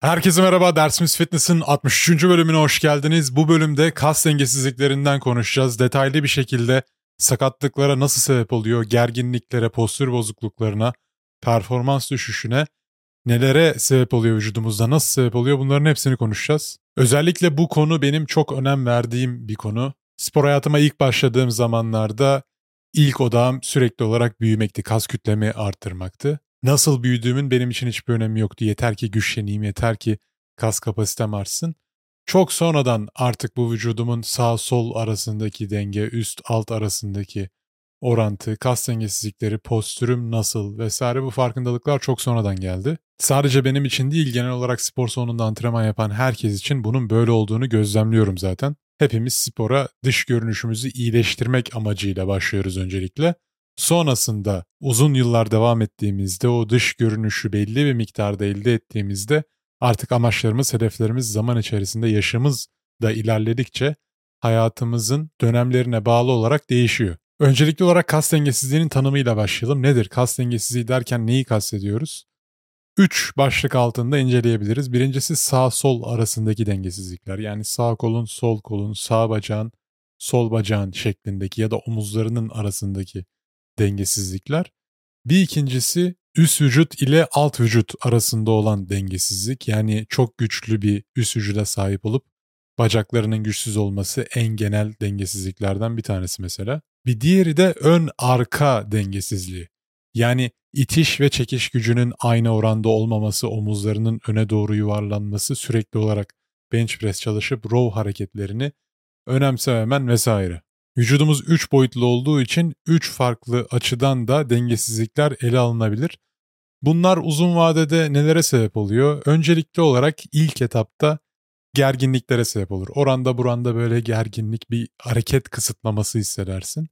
Herkese merhaba, Dersimiz Fitness'in 63. bölümüne hoş geldiniz. Bu bölümde kas dengesizliklerinden konuşacağız. Detaylı bir şekilde sakatlıklara nasıl sebep oluyor, gerginliklere, postür bozukluklarına, performans düşüşüne, nelere sebep oluyor vücudumuzda, nasıl sebep oluyor bunların hepsini konuşacağız. Özellikle bu konu benim çok önem verdiğim bir konu. Spor hayatıma ilk başladığım zamanlarda ilk odağım sürekli olarak büyümekti, kas kütlemi arttırmaktı. Nasıl büyüdüğümün benim için hiçbir önemi yoktu. Yeter ki güçleneyim, yeter ki kas kapasitem artsın. Çok sonradan artık bu vücudumun sağ sol arasındaki denge, üst alt arasındaki orantı, kas dengesizlikleri, postürüm nasıl vesaire bu farkındalıklar çok sonradan geldi. Sadece benim için değil genel olarak spor salonunda antrenman yapan herkes için bunun böyle olduğunu gözlemliyorum zaten. Hepimiz spora dış görünüşümüzü iyileştirmek amacıyla başlıyoruz öncelikle. Sonrasında uzun yıllar devam ettiğimizde o dış görünüşü belli bir miktarda elde ettiğimizde artık amaçlarımız, hedeflerimiz zaman içerisinde yaşımız da ilerledikçe hayatımızın dönemlerine bağlı olarak değişiyor. Öncelikli olarak kas dengesizliğinin tanımıyla başlayalım. Nedir? Kas dengesizliği derken neyi kastediyoruz? Üç başlık altında inceleyebiliriz. Birincisi sağ sol arasındaki dengesizlikler. Yani sağ kolun, sol kolun, sağ bacağın, sol bacağın şeklindeki ya da omuzlarının arasındaki dengesizlikler. Bir ikincisi üst vücut ile alt vücut arasında olan dengesizlik. Yani çok güçlü bir üst vücuda sahip olup bacaklarının güçsüz olması en genel dengesizliklerden bir tanesi mesela. Bir diğeri de ön arka dengesizliği. Yani itiş ve çekiş gücünün aynı oranda olmaması, omuzlarının öne doğru yuvarlanması, sürekli olarak bench press çalışıp row hareketlerini önemsememen vesaire. Vücudumuz 3 boyutlu olduğu için 3 farklı açıdan da dengesizlikler ele alınabilir. Bunlar uzun vadede nelere sebep oluyor? Öncelikli olarak ilk etapta gerginliklere sebep olur. Oranda buranda böyle gerginlik bir hareket kısıtlaması hissedersin.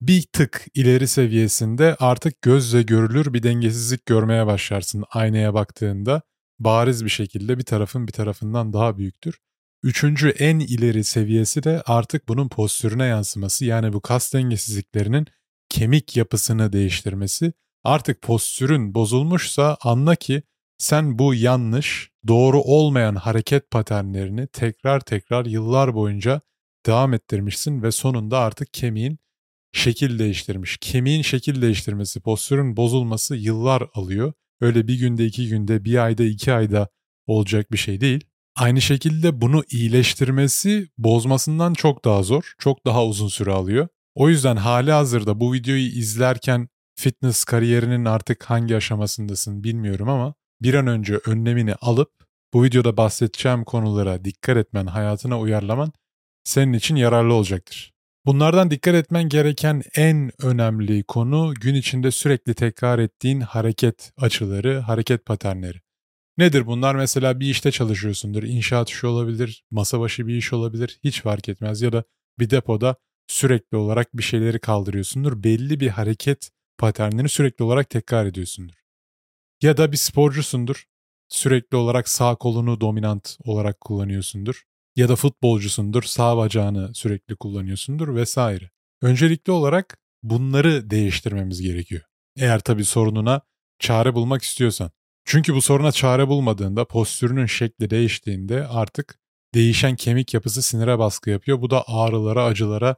Bir tık ileri seviyesinde artık gözle görülür bir dengesizlik görmeye başlarsın aynaya baktığında. Bariz bir şekilde bir tarafın bir tarafından daha büyüktür. Üçüncü en ileri seviyesi de artık bunun postürüne yansıması yani bu kas dengesizliklerinin kemik yapısını değiştirmesi. Artık postürün bozulmuşsa anla ki sen bu yanlış, doğru olmayan hareket paternlerini tekrar tekrar yıllar boyunca devam ettirmişsin ve sonunda artık kemiğin şekil değiştirmiş. Kemiğin şekil değiştirmesi, postürün bozulması yıllar alıyor. Öyle bir günde, iki günde, bir ayda, iki ayda olacak bir şey değil. Aynı şekilde bunu iyileştirmesi bozmasından çok daha zor, çok daha uzun süre alıyor. O yüzden hali hazırda bu videoyu izlerken fitness kariyerinin artık hangi aşamasındasın bilmiyorum ama bir an önce önlemini alıp bu videoda bahsedeceğim konulara dikkat etmen, hayatına uyarlaman senin için yararlı olacaktır. Bunlardan dikkat etmen gereken en önemli konu gün içinde sürekli tekrar ettiğin hareket açıları, hareket paternleri. Nedir bunlar? Mesela bir işte çalışıyorsundur. İnşaat işi olabilir, masa başı bir iş olabilir. Hiç fark etmez. Ya da bir depoda sürekli olarak bir şeyleri kaldırıyorsundur. Belli bir hareket paternini sürekli olarak tekrar ediyorsundur. Ya da bir sporcusundur. Sürekli olarak sağ kolunu dominant olarak kullanıyorsundur. Ya da futbolcusundur. Sağ bacağını sürekli kullanıyorsundur vesaire. Öncelikli olarak bunları değiştirmemiz gerekiyor. Eğer tabii sorununa çare bulmak istiyorsan. Çünkü bu soruna çare bulmadığında postürünün şekli değiştiğinde artık değişen kemik yapısı sinire baskı yapıyor. Bu da ağrılara, acılara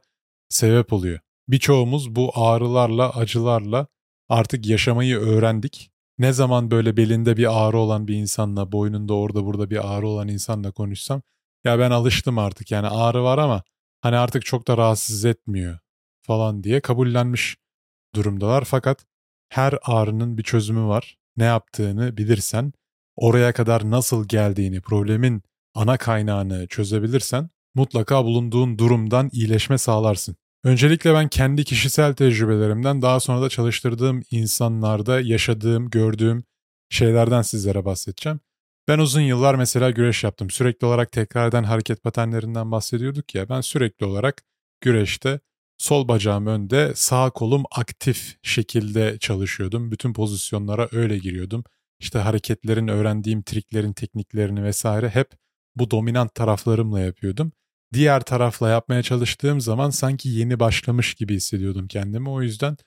sebep oluyor. Birçoğumuz bu ağrılarla, acılarla artık yaşamayı öğrendik. Ne zaman böyle belinde bir ağrı olan bir insanla, boynunda orada burada bir ağrı olan insanla konuşsam ya ben alıştım artık yani ağrı var ama hani artık çok da rahatsız etmiyor falan diye kabullenmiş durumdalar. Fakat her ağrının bir çözümü var ne yaptığını bilirsen, oraya kadar nasıl geldiğini, problemin ana kaynağını çözebilirsen mutlaka bulunduğun durumdan iyileşme sağlarsın. Öncelikle ben kendi kişisel tecrübelerimden daha sonra da çalıştırdığım insanlarda yaşadığım, gördüğüm şeylerden sizlere bahsedeceğim. Ben uzun yıllar mesela güreş yaptım. Sürekli olarak tekrar eden hareket patenlerinden bahsediyorduk ya. Ben sürekli olarak güreşte Sol bacağım önde, sağ kolum aktif şekilde çalışıyordum. Bütün pozisyonlara öyle giriyordum. İşte hareketlerin, öğrendiğim triklerin, tekniklerini vesaire hep bu dominant taraflarımla yapıyordum. Diğer tarafla yapmaya çalıştığım zaman sanki yeni başlamış gibi hissediyordum kendimi. O yüzden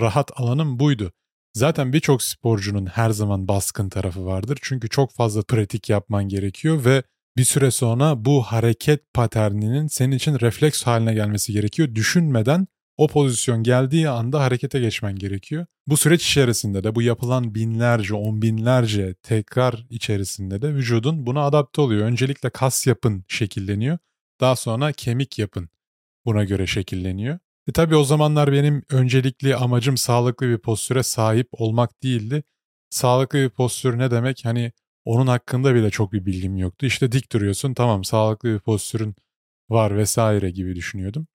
rahat alanım buydu. Zaten birçok sporcunun her zaman baskın tarafı vardır. Çünkü çok fazla pratik yapman gerekiyor ve bir süre sonra bu hareket paterninin senin için refleks haline gelmesi gerekiyor. Düşünmeden o pozisyon geldiği anda harekete geçmen gerekiyor. Bu süreç içerisinde de bu yapılan binlerce, on binlerce tekrar içerisinde de vücudun buna adapte oluyor. Öncelikle kas yapın şekilleniyor. Daha sonra kemik yapın buna göre şekilleniyor. E tabii o zamanlar benim öncelikli amacım sağlıklı bir postüre sahip olmak değildi. Sağlıklı bir postür ne demek? Hani onun hakkında bile çok bir bilgim yoktu. İşte dik duruyorsun tamam sağlıklı bir postürün var vesaire gibi düşünüyordum.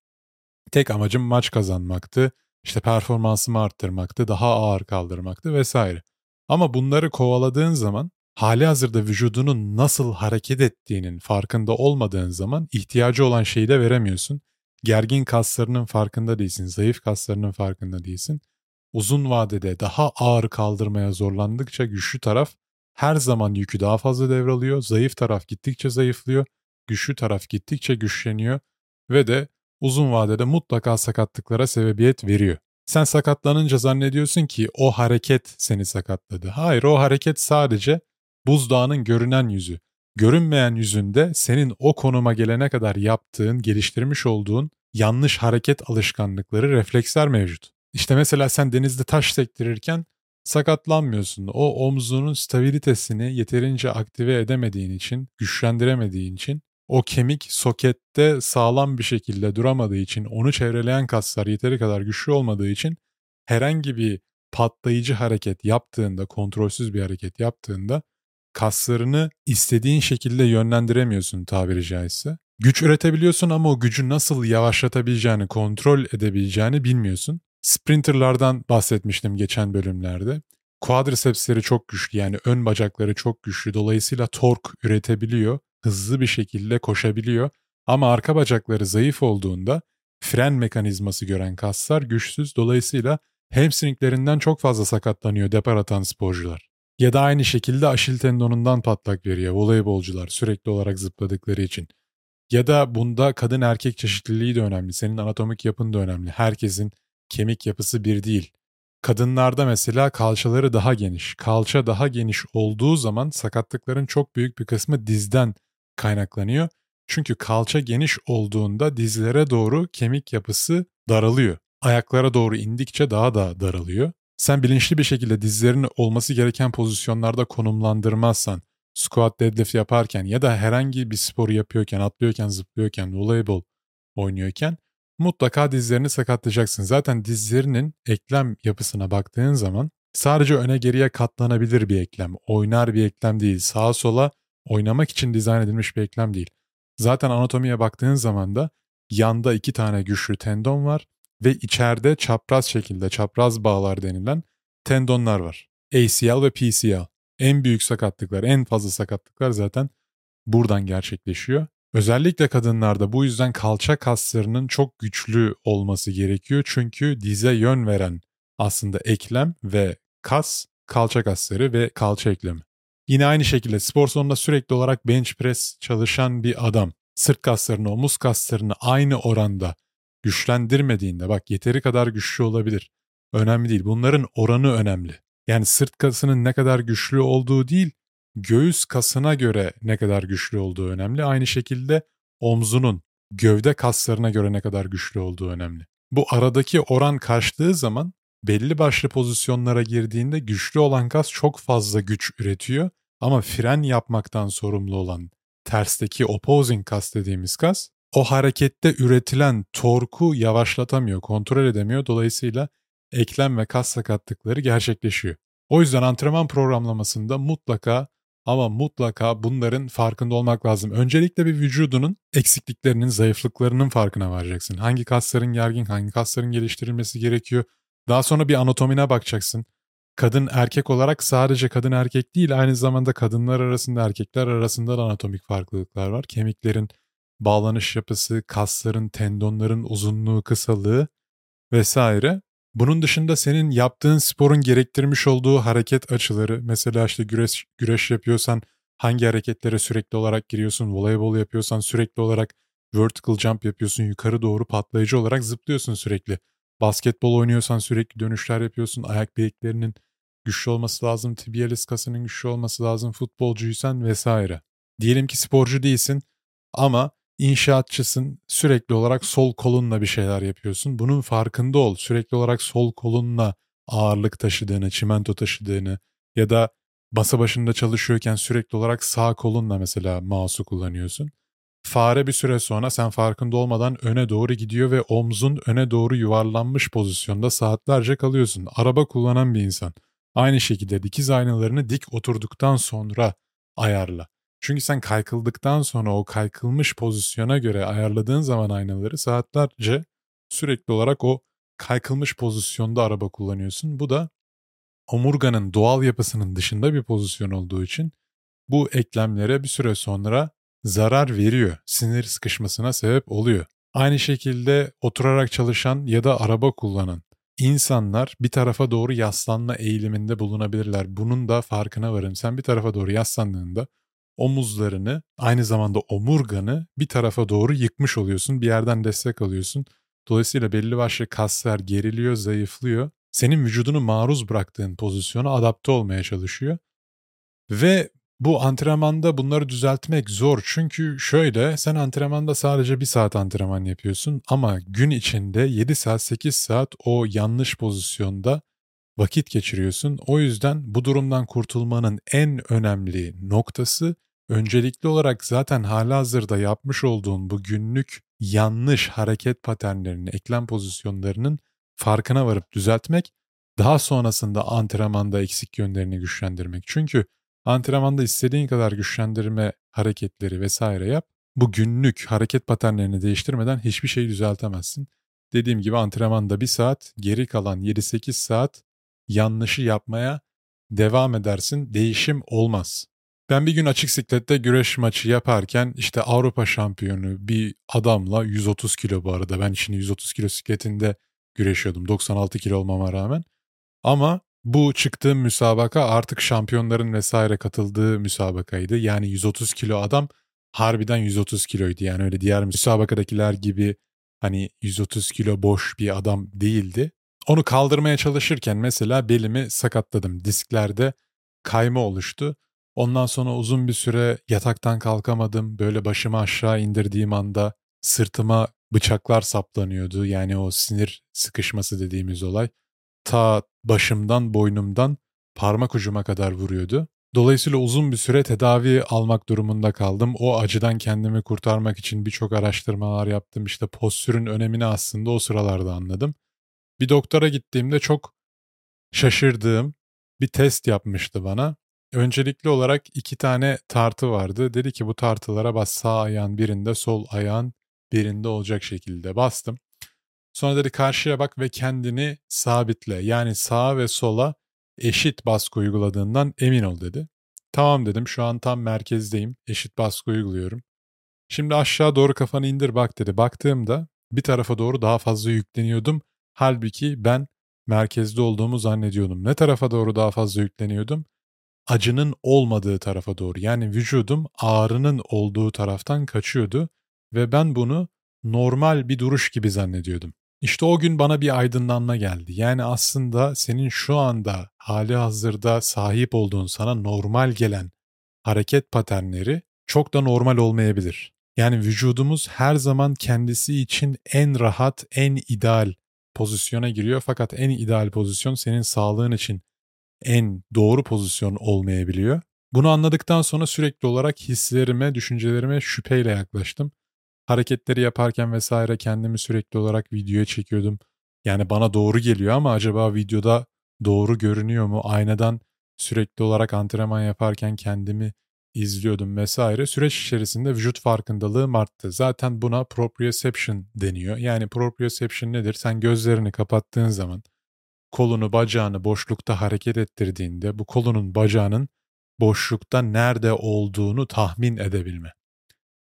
Tek amacım maç kazanmaktı. İşte performansımı arttırmaktı, daha ağır kaldırmaktı vesaire. Ama bunları kovaladığın zaman hali hazırda vücudunun nasıl hareket ettiğinin farkında olmadığın zaman ihtiyacı olan şeyi de veremiyorsun. Gergin kaslarının farkında değilsin, zayıf kaslarının farkında değilsin. Uzun vadede daha ağır kaldırmaya zorlandıkça güçlü taraf her zaman yükü daha fazla devralıyor. Zayıf taraf gittikçe zayıflıyor. Güçlü taraf gittikçe güçleniyor ve de uzun vadede mutlaka sakatlıklara sebebiyet veriyor. Sen sakatlanınca zannediyorsun ki o hareket seni sakatladı. Hayır o hareket sadece buzdağının görünen yüzü. Görünmeyen yüzünde senin o konuma gelene kadar yaptığın, geliştirmiş olduğun yanlış hareket alışkanlıkları, refleksler mevcut. İşte mesela sen denizde taş sektirirken sakatlanmıyorsun. O omzunun stabilitesini yeterince aktive edemediğin için, güçlendiremediğin için o kemik sokette sağlam bir şekilde duramadığı için, onu çevreleyen kaslar yeteri kadar güçlü olmadığı için herhangi bir patlayıcı hareket yaptığında, kontrolsüz bir hareket yaptığında kaslarını istediğin şekilde yönlendiremiyorsun tabiri caizse. Güç üretebiliyorsun ama o gücü nasıl yavaşlatabileceğini, kontrol edebileceğini bilmiyorsun. Sprinterlardan bahsetmiştim geçen bölümlerde. Quadricepsleri çok güçlü yani ön bacakları çok güçlü dolayısıyla tork üretebiliyor hızlı bir şekilde koşabiliyor ama arka bacakları zayıf olduğunda fren mekanizması gören kaslar güçsüz dolayısıyla hamstringlerinden çok fazla sakatlanıyor depar atan sporcular. Ya da aynı şekilde aşil tendonundan patlak veriyor voleybolcular sürekli olarak zıpladıkları için. Ya da bunda kadın erkek çeşitliliği de önemli. Senin anatomik yapın da önemli. Herkesin kemik yapısı bir değil. Kadınlarda mesela kalçaları daha geniş. Kalça daha geniş olduğu zaman sakatlıkların çok büyük bir kısmı dizden kaynaklanıyor. Çünkü kalça geniş olduğunda dizlere doğru kemik yapısı daralıyor. Ayaklara doğru indikçe daha da daralıyor. Sen bilinçli bir şekilde dizlerini olması gereken pozisyonlarda konumlandırmazsan, squat deadlift yaparken ya da herhangi bir sporu yapıyorken, atlıyorken, zıplıyorken, voleybol oynuyorken mutlaka dizlerini sakatlayacaksın. Zaten dizlerinin eklem yapısına baktığın zaman sadece öne geriye katlanabilir bir eklem, oynar bir eklem değil. Sağa sola oynamak için dizayn edilmiş bir eklem değil. Zaten anatomiye baktığın zaman da yanda iki tane güçlü tendon var ve içeride çapraz şekilde çapraz bağlar denilen tendonlar var. ACL ve PCL. En büyük sakatlıklar, en fazla sakatlıklar zaten buradan gerçekleşiyor. Özellikle kadınlarda bu yüzden kalça kaslarının çok güçlü olması gerekiyor. Çünkü dize yön veren aslında eklem ve kas kalça kasları ve kalça eklemi. Yine aynı şekilde spor salonunda sürekli olarak bench press çalışan bir adam sırt kaslarını, omuz kaslarını aynı oranda güçlendirmediğinde bak yeteri kadar güçlü olabilir. Önemli değil. Bunların oranı önemli. Yani sırt kasının ne kadar güçlü olduğu değil, göğüs kasına göre ne kadar güçlü olduğu önemli. Aynı şekilde omzunun, gövde kaslarına göre ne kadar güçlü olduğu önemli. Bu aradaki oran kaçtığı zaman belli başlı pozisyonlara girdiğinde güçlü olan kas çok fazla güç üretiyor ama fren yapmaktan sorumlu olan tersteki opposing kas dediğimiz kas o harekette üretilen torku yavaşlatamıyor, kontrol edemiyor. Dolayısıyla eklem ve kas sakatlıkları gerçekleşiyor. O yüzden antrenman programlamasında mutlaka ama mutlaka bunların farkında olmak lazım. Öncelikle bir vücudunun eksikliklerinin, zayıflıklarının farkına varacaksın. Hangi kasların gergin, hangi kasların geliştirilmesi gerekiyor. Daha sonra bir anatomine bakacaksın kadın erkek olarak sadece kadın erkek değil aynı zamanda kadınlar arasında erkekler arasında da anatomik farklılıklar var. Kemiklerin bağlanış yapısı, kasların, tendonların uzunluğu, kısalığı vesaire. Bunun dışında senin yaptığın sporun gerektirmiş olduğu hareket açıları, mesela işte güreş, güreş yapıyorsan hangi hareketlere sürekli olarak giriyorsun, voleybol yapıyorsan sürekli olarak vertical jump yapıyorsun, yukarı doğru patlayıcı olarak zıplıyorsun sürekli. Basketbol oynuyorsan sürekli dönüşler yapıyorsun, ayak bileklerinin güçlü olması lazım, tibialis kasının güçlü olması lazım, futbolcuysan vesaire. Diyelim ki sporcu değilsin ama inşaatçısın, sürekli olarak sol kolunla bir şeyler yapıyorsun. Bunun farkında ol. Sürekli olarak sol kolunla ağırlık taşıdığını, çimento taşıdığını ya da basa başında çalışıyorken sürekli olarak sağ kolunla mesela mouse'u kullanıyorsun. Fare bir süre sonra sen farkında olmadan öne doğru gidiyor ve omzun öne doğru yuvarlanmış pozisyonda saatlerce kalıyorsun. Araba kullanan bir insan. Aynı şekilde dikiz aynalarını dik oturduktan sonra ayarla. Çünkü sen kaykıldıktan sonra o kaykılmış pozisyona göre ayarladığın zaman aynaları saatlerce sürekli olarak o kaykılmış pozisyonda araba kullanıyorsun. Bu da omurganın doğal yapısının dışında bir pozisyon olduğu için bu eklemlere bir süre sonra zarar veriyor. Sinir sıkışmasına sebep oluyor. Aynı şekilde oturarak çalışan ya da araba kullanan insanlar bir tarafa doğru yaslanma eğiliminde bulunabilirler. Bunun da farkına varın. Sen bir tarafa doğru yaslandığında omuzlarını aynı zamanda omurganı bir tarafa doğru yıkmış oluyorsun. Bir yerden destek alıyorsun. Dolayısıyla belli başlı kaslar geriliyor, zayıflıyor. Senin vücudunu maruz bıraktığın pozisyona adapte olmaya çalışıyor. Ve bu antrenmanda bunları düzeltmek zor çünkü şöyle sen antrenmanda sadece bir saat antrenman yapıyorsun ama gün içinde 7 saat 8 saat o yanlış pozisyonda vakit geçiriyorsun. O yüzden bu durumdan kurtulmanın en önemli noktası öncelikli olarak zaten halihazırda yapmış olduğun bu günlük yanlış hareket paternlerini, eklem pozisyonlarının farkına varıp düzeltmek, daha sonrasında antrenmanda eksik yönlerini güçlendirmek. Çünkü Antrenmanda istediğin kadar güçlendirme hareketleri vesaire yap. Bu günlük hareket paternlerini değiştirmeden hiçbir şeyi düzeltemezsin. Dediğim gibi antrenmanda bir saat, geri kalan 7-8 saat yanlışı yapmaya devam edersin. Değişim olmaz. Ben bir gün açık siklette güreş maçı yaparken işte Avrupa şampiyonu bir adamla 130 kilo bu arada ben şimdi 130 kilo sikletinde güreşiyordum 96 kilo olmama rağmen. Ama bu çıktığım müsabaka artık şampiyonların vesaire katıldığı müsabakaydı. Yani 130 kilo adam harbiden 130 kiloydu. Yani öyle diğer müsabakadakiler gibi hani 130 kilo boş bir adam değildi. Onu kaldırmaya çalışırken mesela belimi sakatladım. Disklerde kayma oluştu. Ondan sonra uzun bir süre yataktan kalkamadım. Böyle başımı aşağı indirdiğim anda sırtıma bıçaklar saplanıyordu. Yani o sinir sıkışması dediğimiz olay ta başımdan boynumdan parmak ucuma kadar vuruyordu. Dolayısıyla uzun bir süre tedavi almak durumunda kaldım. O acıdan kendimi kurtarmak için birçok araştırmalar yaptım. İşte postürün önemini aslında o sıralarda anladım. Bir doktora gittiğimde çok şaşırdığım bir test yapmıştı bana. Öncelikli olarak iki tane tartı vardı. Dedi ki bu tartılara bas sağ ayağın birinde sol ayağın birinde olacak şekilde bastım. Sonra dedi karşıya bak ve kendini sabitle. Yani sağa ve sola eşit baskı uyguladığından emin ol dedi. Tamam dedim şu an tam merkezdeyim. Eşit baskı uyguluyorum. Şimdi aşağı doğru kafanı indir bak dedi. Baktığımda bir tarafa doğru daha fazla yükleniyordum. Halbuki ben merkezde olduğumu zannediyordum. Ne tarafa doğru daha fazla yükleniyordum? Acının olmadığı tarafa doğru. Yani vücudum ağrının olduğu taraftan kaçıyordu ve ben bunu normal bir duruş gibi zannediyordum. İşte o gün bana bir aydınlanma geldi. Yani aslında senin şu anda hali hazırda sahip olduğun sana normal gelen hareket paternleri çok da normal olmayabilir. Yani vücudumuz her zaman kendisi için en rahat, en ideal pozisyona giriyor. Fakat en ideal pozisyon senin sağlığın için en doğru pozisyon olmayabiliyor. Bunu anladıktan sonra sürekli olarak hislerime, düşüncelerime şüpheyle yaklaştım hareketleri yaparken vesaire kendimi sürekli olarak videoya çekiyordum. Yani bana doğru geliyor ama acaba videoda doğru görünüyor mu? Aynadan sürekli olarak antrenman yaparken kendimi izliyordum vesaire. Süreç içerisinde vücut farkındalığım arttı. Zaten buna proprioception deniyor. Yani proprioception nedir? Sen gözlerini kapattığın zaman kolunu bacağını boşlukta hareket ettirdiğinde bu kolunun bacağının boşlukta nerede olduğunu tahmin edebilme.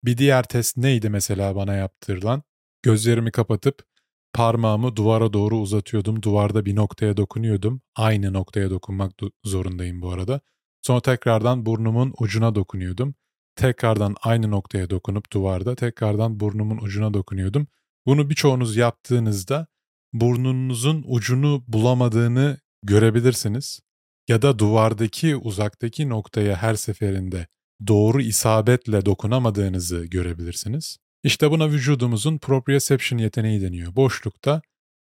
Bir diğer test neydi mesela bana yaptırılan? Gözlerimi kapatıp parmağımı duvara doğru uzatıyordum. Duvarda bir noktaya dokunuyordum. Aynı noktaya dokunmak zorundayım bu arada. Sonra tekrardan burnumun ucuna dokunuyordum. Tekrardan aynı noktaya dokunup duvarda tekrardan burnumun ucuna dokunuyordum. Bunu birçoğunuz yaptığınızda burnunuzun ucunu bulamadığını görebilirsiniz. ya da duvardaki uzaktaki noktaya her seferinde doğru isabetle dokunamadığınızı görebilirsiniz. İşte buna vücudumuzun proprioception yeteneği deniyor. Boşlukta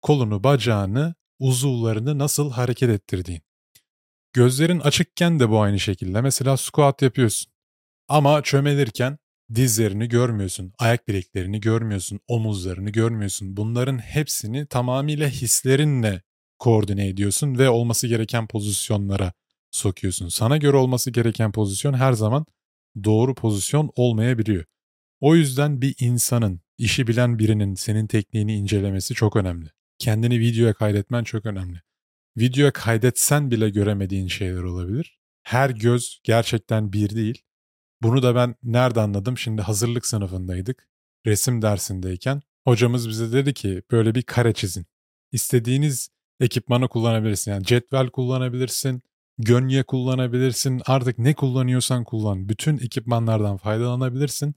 kolunu, bacağını, uzuvlarını nasıl hareket ettirdiğin. Gözlerin açıkken de bu aynı şekilde. Mesela squat yapıyorsun. Ama çömelirken dizlerini görmüyorsun, ayak bileklerini görmüyorsun, omuzlarını görmüyorsun. Bunların hepsini tamamıyla hislerinle koordine ediyorsun ve olması gereken pozisyonlara sokuyorsun. Sana göre olması gereken pozisyon her zaman doğru pozisyon olmayabiliyor. O yüzden bir insanın, işi bilen birinin senin tekniğini incelemesi çok önemli. Kendini videoya kaydetmen çok önemli. Videoya kaydetsen bile göremediğin şeyler olabilir. Her göz gerçekten bir değil. Bunu da ben nerede anladım? Şimdi hazırlık sınıfındaydık. Resim dersindeyken hocamız bize dedi ki böyle bir kare çizin. İstediğiniz ekipmanı kullanabilirsin. Yani cetvel kullanabilirsin, gönye kullanabilirsin. Artık ne kullanıyorsan kullan. Bütün ekipmanlardan faydalanabilirsin.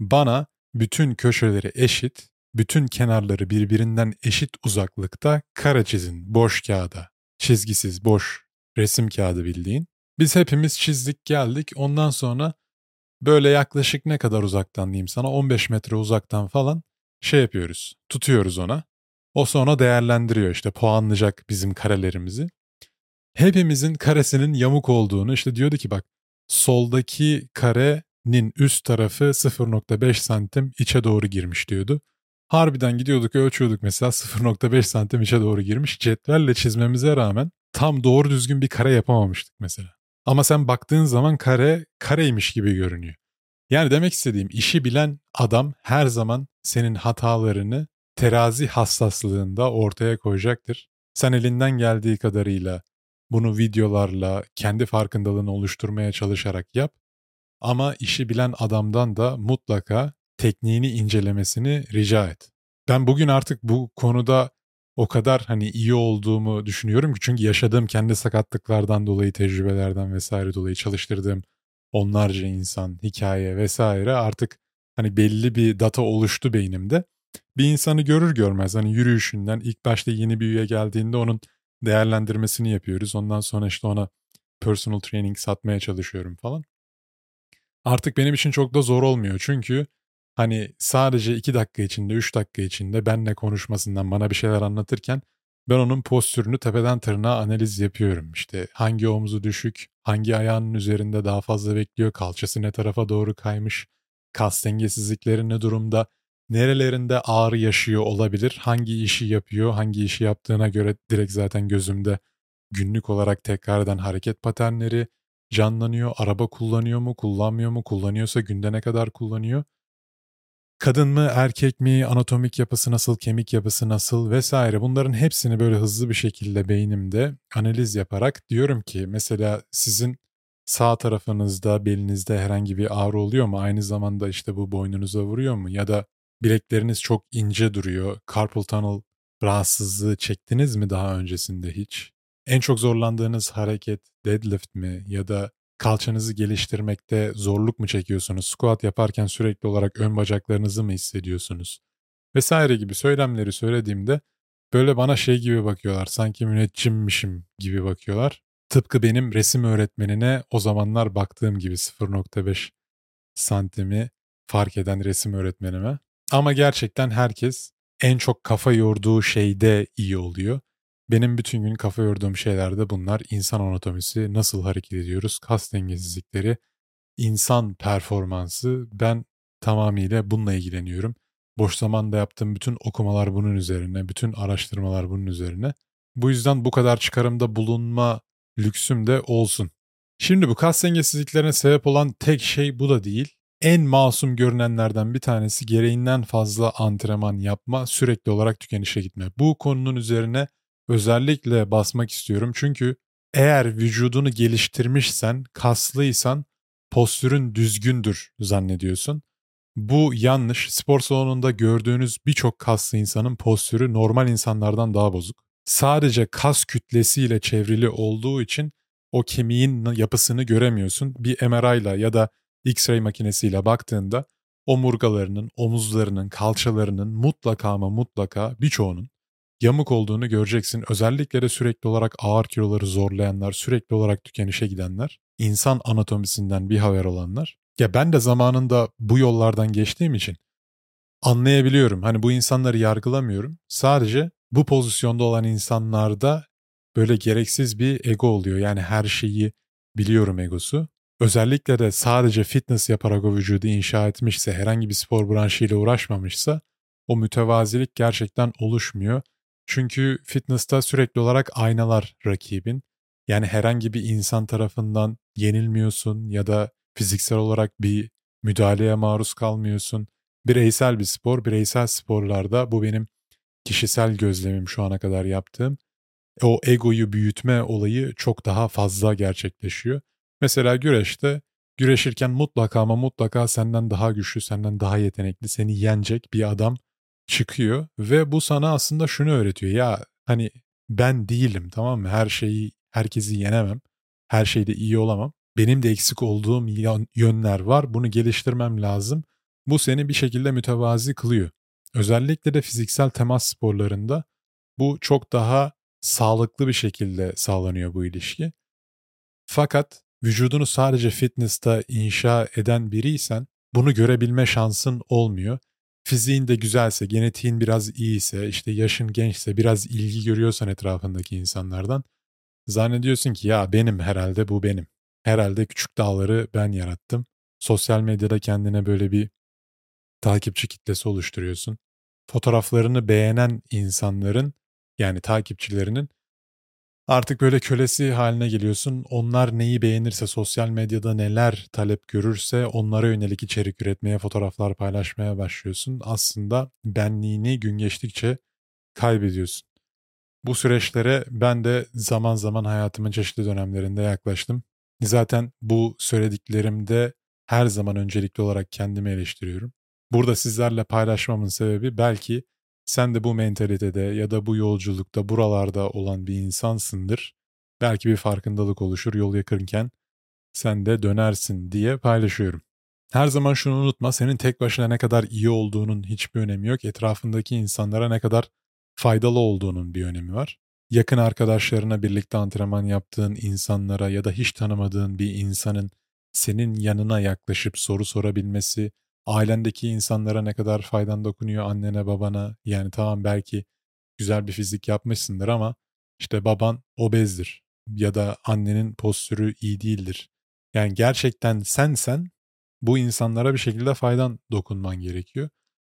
Bana bütün köşeleri eşit, bütün kenarları birbirinden eşit uzaklıkta kare çizin boş kağıda. Çizgisiz, boş resim kağıdı bildiğin. Biz hepimiz çizdik geldik. Ondan sonra böyle yaklaşık ne kadar uzaktan diyeyim sana 15 metre uzaktan falan şey yapıyoruz. Tutuyoruz ona. O sonra değerlendiriyor işte puanlayacak bizim karelerimizi. Hepimizin karesinin yamuk olduğunu işte diyordu ki bak soldaki karenin üst tarafı 0.5 santim içe doğru girmiş diyordu. Harbiden gidiyorduk ölçüyorduk mesela 0.5 santim içe doğru girmiş. Cetvelle çizmemize rağmen tam doğru düzgün bir kare yapamamıştık mesela. Ama sen baktığın zaman kare kareymiş gibi görünüyor. Yani demek istediğim işi bilen adam her zaman senin hatalarını terazi hassaslığında ortaya koyacaktır. Sen elinden geldiği kadarıyla bunu videolarla kendi farkındalığını oluşturmaya çalışarak yap. Ama işi bilen adamdan da mutlaka tekniğini incelemesini rica et. Ben bugün artık bu konuda o kadar hani iyi olduğumu düşünüyorum ki çünkü yaşadığım kendi sakatlıklardan dolayı, tecrübelerden vesaire dolayı çalıştırdığım onlarca insan, hikaye vesaire artık hani belli bir data oluştu beynimde. Bir insanı görür görmez hani yürüyüşünden ilk başta yeni bir üye geldiğinde onun değerlendirmesini yapıyoruz. Ondan sonra işte ona personal training satmaya çalışıyorum falan. Artık benim için çok da zor olmuyor çünkü hani sadece 2 dakika içinde 3 dakika içinde benle konuşmasından bana bir şeyler anlatırken ben onun postürünü tepeden tırnağa analiz yapıyorum. İşte hangi omzu düşük, hangi ayağının üzerinde daha fazla bekliyor, kalçası ne tarafa doğru kaymış, kas dengesizlikleri ne durumda, nerelerinde ağrı yaşıyor olabilir, hangi işi yapıyor, hangi işi yaptığına göre direkt zaten gözümde günlük olarak tekrardan hareket paternleri canlanıyor, araba kullanıyor mu, kullanmıyor mu, kullanıyorsa günde ne kadar kullanıyor kadın mı erkek mi anatomik yapısı nasıl kemik yapısı nasıl vesaire bunların hepsini böyle hızlı bir şekilde beynimde analiz yaparak diyorum ki mesela sizin sağ tarafınızda belinizde herhangi bir ağrı oluyor mu aynı zamanda işte bu boynunuza vuruyor mu ya da bilekleriniz çok ince duruyor carpal tunnel rahatsızlığı çektiniz mi daha öncesinde hiç? En çok zorlandığınız hareket deadlift mi ya da kalçanızı geliştirmekte zorluk mu çekiyorsunuz? Squat yaparken sürekli olarak ön bacaklarınızı mı hissediyorsunuz? Vesaire gibi söylemleri söylediğimde böyle bana şey gibi bakıyorlar. Sanki müneccimmişim gibi bakıyorlar. Tıpkı benim resim öğretmenine o zamanlar baktığım gibi 0.5 santimi fark eden resim öğretmenime. Ama gerçekten herkes en çok kafa yorduğu şeyde iyi oluyor. Benim bütün gün kafa yorduğum şeyler de bunlar. İnsan anatomisi, nasıl hareket ediyoruz, kas dengesizlikleri, insan performansı. Ben tamamıyla bununla ilgileniyorum. Boş zamanda yaptığım bütün okumalar bunun üzerine, bütün araştırmalar bunun üzerine. Bu yüzden bu kadar çıkarımda bulunma lüksüm de olsun. Şimdi bu kas dengesizliklerine sebep olan tek şey bu da değil. En masum görünenlerden bir tanesi gereğinden fazla antrenman yapma, sürekli olarak tükenişe gitme. Bu konunun üzerine özellikle basmak istiyorum. Çünkü eğer vücudunu geliştirmişsen, kaslıysan postürün düzgündür zannediyorsun. Bu yanlış. Spor salonunda gördüğünüz birçok kaslı insanın postürü normal insanlardan daha bozuk. Sadece kas kütlesiyle çevrili olduğu için o kemiğin yapısını göremiyorsun. Bir MRI ya da X-ray makinesiyle baktığında omurgalarının, omuzlarının, kalçalarının mutlaka ama mutlaka birçoğunun yamuk olduğunu göreceksin. Özellikle de sürekli olarak ağır kiloları zorlayanlar, sürekli olarak tükenişe gidenler, insan anatomisinden bir haber olanlar. Ya ben de zamanında bu yollardan geçtiğim için anlayabiliyorum. Hani bu insanları yargılamıyorum. Sadece bu pozisyonda olan insanlarda böyle gereksiz bir ego oluyor. Yani her şeyi biliyorum egosu. Özellikle de sadece fitness yaparak o vücudu inşa etmişse, herhangi bir spor branşıyla uğraşmamışsa o mütevazilik gerçekten oluşmuyor. Çünkü fitness'ta sürekli olarak aynalar rakibin. Yani herhangi bir insan tarafından yenilmiyorsun ya da fiziksel olarak bir müdahaleye maruz kalmıyorsun. Bireysel bir spor, bireysel sporlarda bu benim kişisel gözlemim şu ana kadar yaptığım. O egoyu büyütme olayı çok daha fazla gerçekleşiyor. Mesela güreşte güreşirken mutlaka ama mutlaka senden daha güçlü, senden daha yetenekli, seni yenecek bir adam çıkıyor ve bu sana aslında şunu öğretiyor. Ya hani ben değilim tamam mı? Her şeyi herkesi yenemem. Her şeyde iyi olamam. Benim de eksik olduğum yönler var. Bunu geliştirmem lazım. Bu seni bir şekilde mütevazi kılıyor. Özellikle de fiziksel temas sporlarında bu çok daha sağlıklı bir şekilde sağlanıyor bu ilişki. Fakat vücudunu sadece fitness'ta inşa eden biriysen bunu görebilme şansın olmuyor. Fiziğin de güzelse, genetiğin biraz iyiyse, işte yaşın gençse, biraz ilgi görüyorsan etrafındaki insanlardan zannediyorsun ki ya benim herhalde bu benim. Herhalde küçük dağları ben yarattım. Sosyal medyada kendine böyle bir takipçi kitlesi oluşturuyorsun. Fotoğraflarını beğenen insanların yani takipçilerinin artık böyle kölesi haline geliyorsun. Onlar neyi beğenirse, sosyal medyada neler talep görürse onlara yönelik içerik üretmeye, fotoğraflar paylaşmaya başlıyorsun. Aslında benliğini gün geçtikçe kaybediyorsun. Bu süreçlere ben de zaman zaman hayatımın çeşitli dönemlerinde yaklaştım. Zaten bu söylediklerimde her zaman öncelikli olarak kendimi eleştiriyorum. Burada sizlerle paylaşmamın sebebi belki sen de bu mentalitede ya da bu yolculukta buralarda olan bir insansındır. Belki bir farkındalık oluşur yol yakınken sen de dönersin diye paylaşıyorum. Her zaman şunu unutma senin tek başına ne kadar iyi olduğunun hiçbir önemi yok. Etrafındaki insanlara ne kadar faydalı olduğunun bir önemi var. Yakın arkadaşlarına birlikte antrenman yaptığın insanlara ya da hiç tanımadığın bir insanın senin yanına yaklaşıp soru sorabilmesi, ailendeki insanlara ne kadar faydan dokunuyor annene babana. Yani tamam belki güzel bir fizik yapmışsındır ama işte baban obezdir ya da annenin postürü iyi değildir. Yani gerçekten sensen bu insanlara bir şekilde faydan dokunman gerekiyor.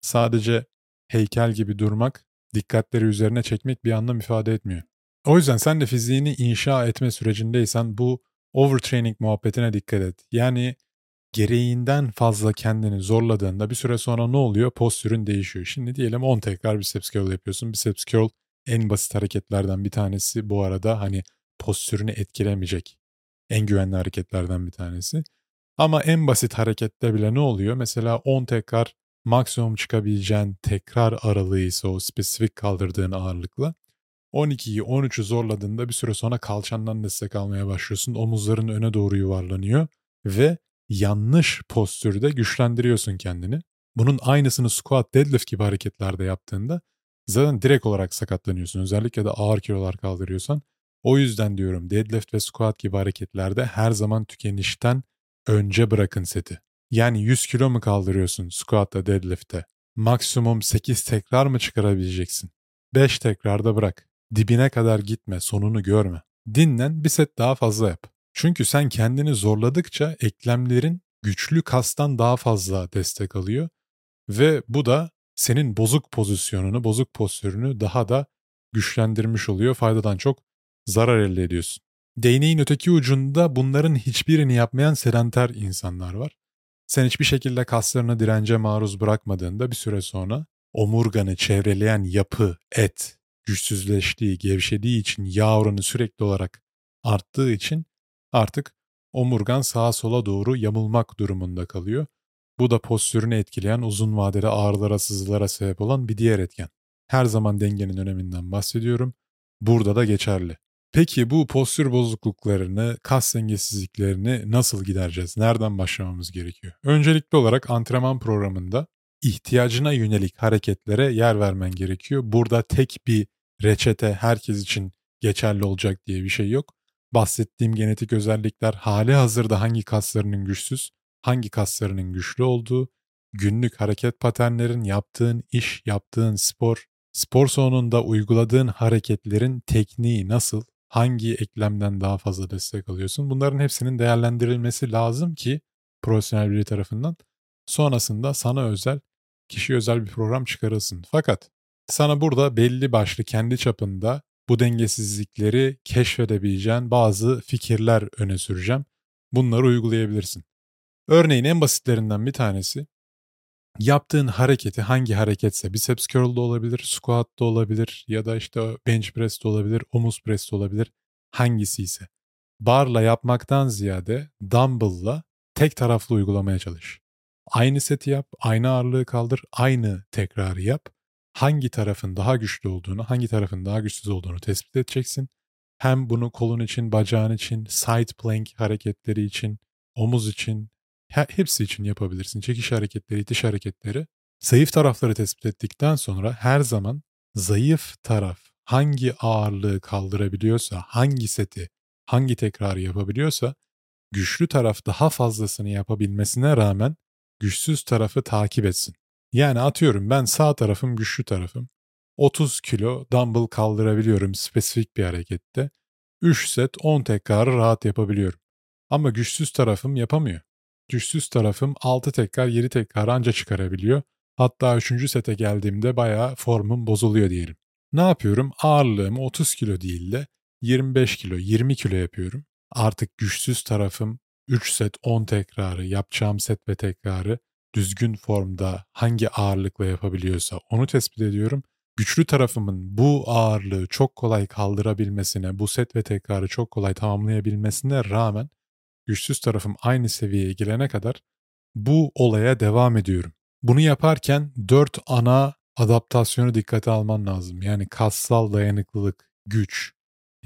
Sadece heykel gibi durmak, dikkatleri üzerine çekmek bir anlam ifade etmiyor. O yüzden sen de fiziğini inşa etme sürecindeysen bu overtraining muhabbetine dikkat et. Yani gereğinden fazla kendini zorladığında bir süre sonra ne oluyor? Postürün değişiyor. Şimdi diyelim 10 tekrar biceps curl yapıyorsun. Biceps curl en basit hareketlerden bir tanesi bu arada hani postürünü etkilemeyecek en güvenli hareketlerden bir tanesi. Ama en basit harekette bile ne oluyor? Mesela 10 tekrar maksimum çıkabileceğin tekrar aralığı ise o spesifik kaldırdığın ağırlıkla 12'yi 13'ü zorladığında bir süre sonra kalçandan destek almaya başlıyorsun. Omuzların öne doğru yuvarlanıyor ve yanlış postürde güçlendiriyorsun kendini. Bunun aynısını squat, deadlift gibi hareketlerde yaptığında zaten direkt olarak sakatlanıyorsun. Özellikle de ağır kilolar kaldırıyorsan. O yüzden diyorum deadlift ve squat gibi hareketlerde her zaman tükenişten önce bırakın seti. Yani 100 kilo mu kaldırıyorsun squat'ta deadlift'te? Maksimum 8 tekrar mı çıkarabileceksin? 5 tekrarda bırak. Dibine kadar gitme, sonunu görme. Dinlen bir set daha fazla yap. Çünkü sen kendini zorladıkça eklemlerin güçlü kastan daha fazla destek alıyor ve bu da senin bozuk pozisyonunu, bozuk postürünü daha da güçlendirmiş oluyor. Faydadan çok zarar elde ediyorsun. Değneğin öteki ucunda bunların hiçbirini yapmayan sedenter insanlar var. Sen hiçbir şekilde kaslarını dirence maruz bırakmadığında bir süre sonra omurganı çevreleyen yapı, et, güçsüzleştiği, gevşediği için yağ oranı sürekli olarak arttığı için Artık omurgan sağa sola doğru yamulmak durumunda kalıyor. Bu da postürünü etkileyen uzun vadeli ağrılara, sızılara sebep olan bir diğer etken. Her zaman dengenin öneminden bahsediyorum. Burada da geçerli. Peki bu postür bozukluklarını, kas dengesizliklerini nasıl gidereceğiz? Nereden başlamamız gerekiyor? Öncelikli olarak antrenman programında ihtiyacına yönelik hareketlere yer vermen gerekiyor. Burada tek bir reçete herkes için geçerli olacak diye bir şey yok. Bahsettiğim genetik özellikler hali hazırda hangi kaslarının güçsüz, hangi kaslarının güçlü olduğu, günlük hareket paternlerin, yaptığın iş, yaptığın spor, spor sonunda uyguladığın hareketlerin tekniği nasıl, hangi eklemden daha fazla destek alıyorsun bunların hepsinin değerlendirilmesi lazım ki profesyonel biri tarafından sonrasında sana özel, kişi özel bir program çıkarılsın. Fakat sana burada belli başlı kendi çapında bu dengesizlikleri keşfedebileceğin bazı fikirler öne süreceğim. Bunları uygulayabilirsin. Örneğin en basitlerinden bir tanesi yaptığın hareketi hangi hareketse biceps curl da olabilir, squat da olabilir ya da işte bench press de olabilir, omuz press de olabilir hangisi ise. Barla yapmaktan ziyade dumbbell'la tek taraflı uygulamaya çalış. Aynı seti yap, aynı ağırlığı kaldır, aynı tekrarı yap. Hangi tarafın daha güçlü olduğunu, hangi tarafın daha güçsüz olduğunu tespit edeceksin. Hem bunu kolun için, bacağın için, side plank hareketleri için, omuz için, hepsi için yapabilirsin. Çekiş hareketleri, itiş hareketleri. Zayıf tarafları tespit ettikten sonra her zaman zayıf taraf hangi ağırlığı kaldırabiliyorsa, hangi seti, hangi tekrarı yapabiliyorsa güçlü taraf daha fazlasını yapabilmesine rağmen güçsüz tarafı takip etsin. Yani atıyorum ben sağ tarafım güçlü tarafım. 30 kilo dumbbell kaldırabiliyorum spesifik bir harekette. 3 set 10 tekrarı rahat yapabiliyorum. Ama güçsüz tarafım yapamıyor. Güçsüz tarafım 6 tekrar 7 tekrar anca çıkarabiliyor. Hatta 3. sete geldiğimde bayağı formum bozuluyor diyelim. Ne yapıyorum? Ağırlığımı 30 kilo değil de 25 kilo, 20 kilo yapıyorum. Artık güçsüz tarafım 3 set 10 tekrarı, yapacağım set ve tekrarı düzgün formda hangi ağırlıkla yapabiliyorsa onu tespit ediyorum. Güçlü tarafımın bu ağırlığı çok kolay kaldırabilmesine, bu set ve tekrarı çok kolay tamamlayabilmesine rağmen güçsüz tarafım aynı seviyeye gelene kadar bu olaya devam ediyorum. Bunu yaparken dört ana adaptasyonu dikkate alman lazım. Yani kassal dayanıklılık, güç,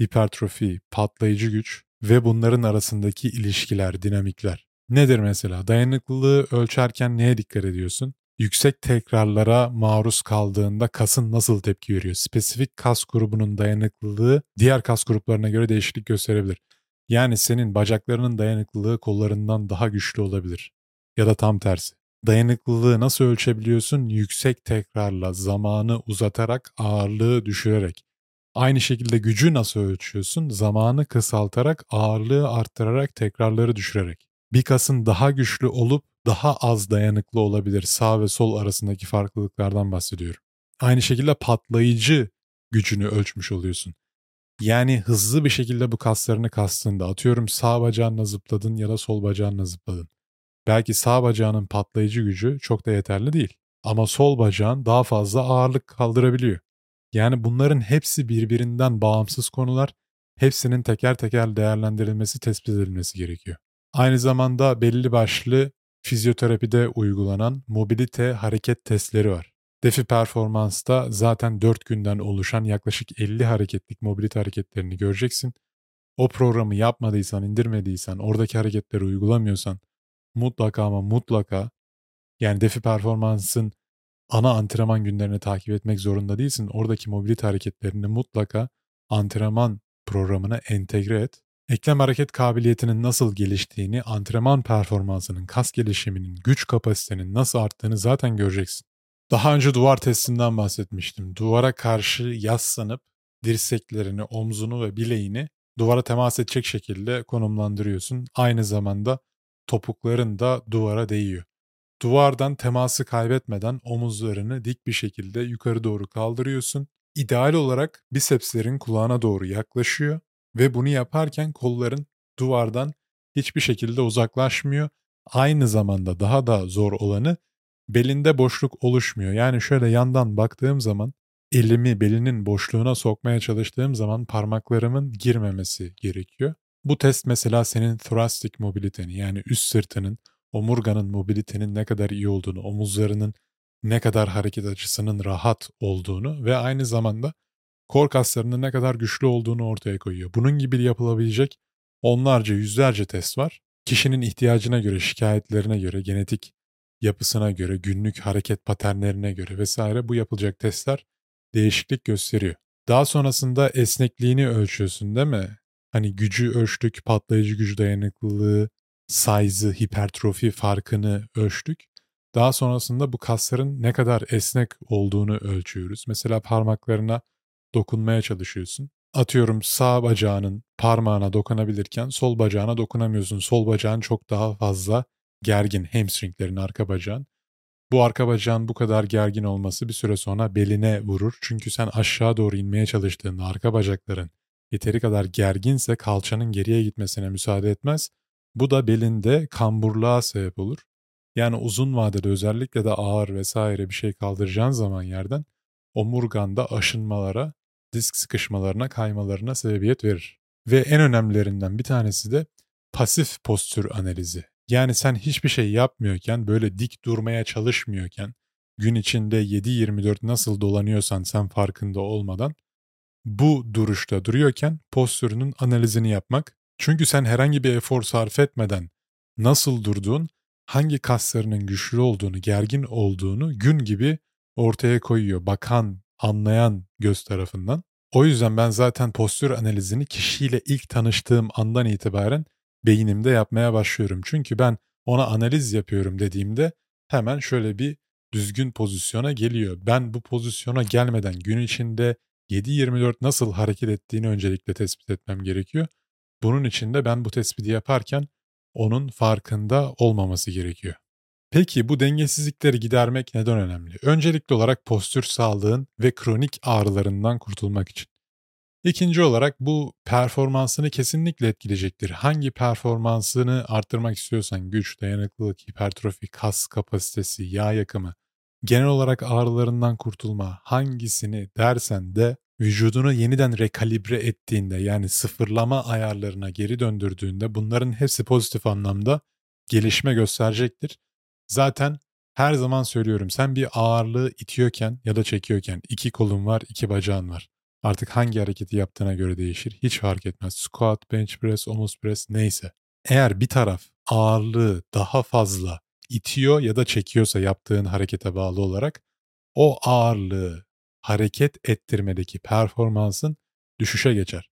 hipertrofi, patlayıcı güç ve bunların arasındaki ilişkiler, dinamikler. Nedir mesela? Dayanıklılığı ölçerken neye dikkat ediyorsun? Yüksek tekrarlara maruz kaldığında kasın nasıl tepki veriyor? Spesifik kas grubunun dayanıklılığı diğer kas gruplarına göre değişiklik gösterebilir. Yani senin bacaklarının dayanıklılığı kollarından daha güçlü olabilir. Ya da tam tersi. Dayanıklılığı nasıl ölçebiliyorsun? Yüksek tekrarla, zamanı uzatarak, ağırlığı düşürerek. Aynı şekilde gücü nasıl ölçüyorsun? Zamanı kısaltarak, ağırlığı arttırarak, tekrarları düşürerek. Bir kasın daha güçlü olup daha az dayanıklı olabilir. Sağ ve sol arasındaki farklılıklardan bahsediyorum. Aynı şekilde patlayıcı gücünü ölçmüş oluyorsun. Yani hızlı bir şekilde bu kaslarını kastığında atıyorum sağ bacağınla zıpladın ya da sol bacağınla zıpladın. Belki sağ bacağının patlayıcı gücü çok da yeterli değil. Ama sol bacağın daha fazla ağırlık kaldırabiliyor. Yani bunların hepsi birbirinden bağımsız konular. Hepsinin teker teker değerlendirilmesi, tespit edilmesi gerekiyor. Aynı zamanda belli başlı fizyoterapide uygulanan mobilite hareket testleri var. Defi Performans'ta zaten 4 günden oluşan yaklaşık 50 hareketlik mobilite hareketlerini göreceksin. O programı yapmadıysan, indirmediysen, oradaki hareketleri uygulamıyorsan mutlaka ama mutlaka yani Defi Performans'ın ana antrenman günlerini takip etmek zorunda değilsin. Oradaki mobilite hareketlerini mutlaka antrenman programına entegre et. Eklem hareket kabiliyetinin nasıl geliştiğini, antrenman performansının, kas gelişiminin, güç kapasitenin nasıl arttığını zaten göreceksin. Daha önce duvar testinden bahsetmiştim. Duvara karşı yaslanıp dirseklerini, omzunu ve bileğini duvara temas edecek şekilde konumlandırıyorsun. Aynı zamanda topukların da duvara değiyor. Duvardan teması kaybetmeden omuzlarını dik bir şekilde yukarı doğru kaldırıyorsun. İdeal olarak bisepslerin kulağına doğru yaklaşıyor ve bunu yaparken kolların duvardan hiçbir şekilde uzaklaşmıyor. Aynı zamanda daha da zor olanı belinde boşluk oluşmuyor. Yani şöyle yandan baktığım zaman elimi belinin boşluğuna sokmaya çalıştığım zaman parmaklarımın girmemesi gerekiyor. Bu test mesela senin thoracic mobiliteni yani üst sırtının, omurganın mobilitenin ne kadar iyi olduğunu, omuzlarının ne kadar hareket açısının rahat olduğunu ve aynı zamanda kor kaslarının ne kadar güçlü olduğunu ortaya koyuyor. Bunun gibi yapılabilecek onlarca, yüzlerce test var. Kişinin ihtiyacına göre, şikayetlerine göre, genetik yapısına göre, günlük hareket paternlerine göre vesaire bu yapılacak testler değişiklik gösteriyor. Daha sonrasında esnekliğini ölçüyorsun değil mi? Hani gücü ölçtük, patlayıcı gücü dayanıklılığı, size'ı, hipertrofi farkını ölçtük. Daha sonrasında bu kasların ne kadar esnek olduğunu ölçüyoruz. Mesela parmaklarına dokunmaya çalışıyorsun. Atıyorum sağ bacağının parmağına dokunabilirken sol bacağına dokunamıyorsun. Sol bacağın çok daha fazla gergin hamstringlerin arka bacağın. Bu arka bacağın bu kadar gergin olması bir süre sonra beline vurur. Çünkü sen aşağı doğru inmeye çalıştığında arka bacakların yeteri kadar gerginse kalçanın geriye gitmesine müsaade etmez. Bu da belinde kamburluğa sebep olur. Yani uzun vadede özellikle de ağır vesaire bir şey kaldıracağın zaman yerden omurganda aşınmalara, disk sıkışmalarına, kaymalarına sebebiyet verir. Ve en önemlilerinden bir tanesi de pasif postür analizi. Yani sen hiçbir şey yapmıyorken, böyle dik durmaya çalışmıyorken, gün içinde 7-24 nasıl dolanıyorsan sen farkında olmadan bu duruşta duruyorken postürünün analizini yapmak. Çünkü sen herhangi bir efor sarf etmeden nasıl durduğun, hangi kaslarının güçlü olduğunu, gergin olduğunu gün gibi ortaya koyuyor bakan, anlayan göz tarafından. O yüzden ben zaten postür analizini kişiyle ilk tanıştığım andan itibaren beynimde yapmaya başlıyorum. Çünkü ben ona analiz yapıyorum dediğimde hemen şöyle bir düzgün pozisyona geliyor. Ben bu pozisyona gelmeden gün içinde 7-24 nasıl hareket ettiğini öncelikle tespit etmem gerekiyor. Bunun için de ben bu tespiti yaparken onun farkında olmaması gerekiyor. Peki bu dengesizlikleri gidermek neden önemli? Öncelikli olarak postür sağlığın ve kronik ağrılarından kurtulmak için. İkinci olarak bu performansını kesinlikle etkileyecektir. Hangi performansını arttırmak istiyorsan güç, dayanıklılık, hipertrofi, kas kapasitesi, yağ yakımı, genel olarak ağrılarından kurtulma hangisini dersen de vücudunu yeniden rekalibre ettiğinde yani sıfırlama ayarlarına geri döndürdüğünde bunların hepsi pozitif anlamda gelişme gösterecektir. Zaten her zaman söylüyorum sen bir ağırlığı itiyorken ya da çekiyorken iki kolun var iki bacağın var. Artık hangi hareketi yaptığına göre değişir. Hiç fark etmez. Squat, bench press, omuz press neyse. Eğer bir taraf ağırlığı daha fazla itiyor ya da çekiyorsa yaptığın harekete bağlı olarak o ağırlığı hareket ettirmedeki performansın düşüşe geçer.